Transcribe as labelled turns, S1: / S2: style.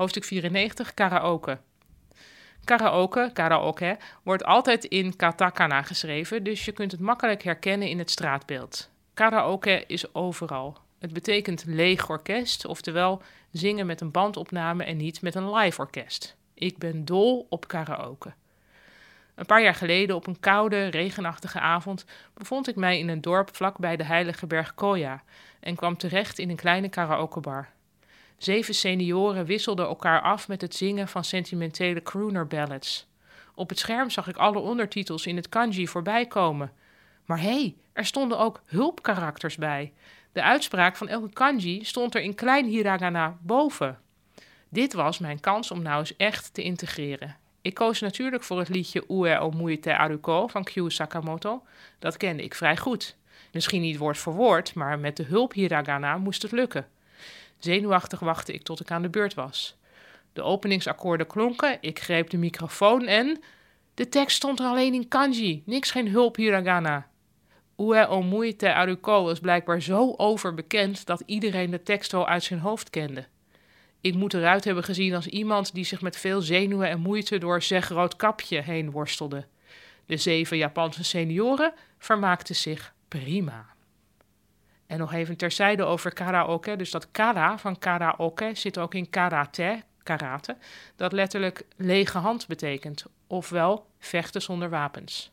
S1: Hoofdstuk 94, karaoke. Karaoke, karaoke, wordt altijd in katakana geschreven, dus je kunt het makkelijk herkennen in het straatbeeld. Karaoke is overal. Het betekent leeg orkest, oftewel zingen met een bandopname en niet met een live orkest. Ik ben dol op karaoke. Een paar jaar geleden, op een koude, regenachtige avond, bevond ik mij in een dorp vlakbij de heilige berg Koya en kwam terecht in een kleine karaokebar. Zeven senioren wisselden elkaar af met het zingen van sentimentele crooner ballads. Op het scherm zag ik alle ondertitels in het kanji voorbij komen. Maar hé, hey, er stonden ook hulpkarakters bij. De uitspraak van elke kanji stond er in klein hiragana boven. Dit was mijn kans om nou eens echt te integreren. Ik koos natuurlijk voor het liedje Ue o Muite Aruko van Kyu Sakamoto. Dat kende ik vrij goed. Misschien niet woord voor woord, maar met de hulp hiragana moest het lukken. Zenuwachtig wachtte ik tot ik aan de beurt was. De openingsakkoorden klonken, ik greep de microfoon en... De tekst stond er alleen in kanji, niks geen hulp hiragana. Ue o Aruko was blijkbaar zo overbekend dat iedereen de tekst wel uit zijn hoofd kende. Ik moet eruit hebben gezien als iemand die zich met veel zenuwen en moeite door zeg rood kapje heen worstelde. De zeven Japanse senioren vermaakten zich prima. En nog even terzijde over karaoke. Dus dat kara van karaoke zit ook in karate, karate, dat letterlijk lege hand betekent, ofwel vechten zonder wapens.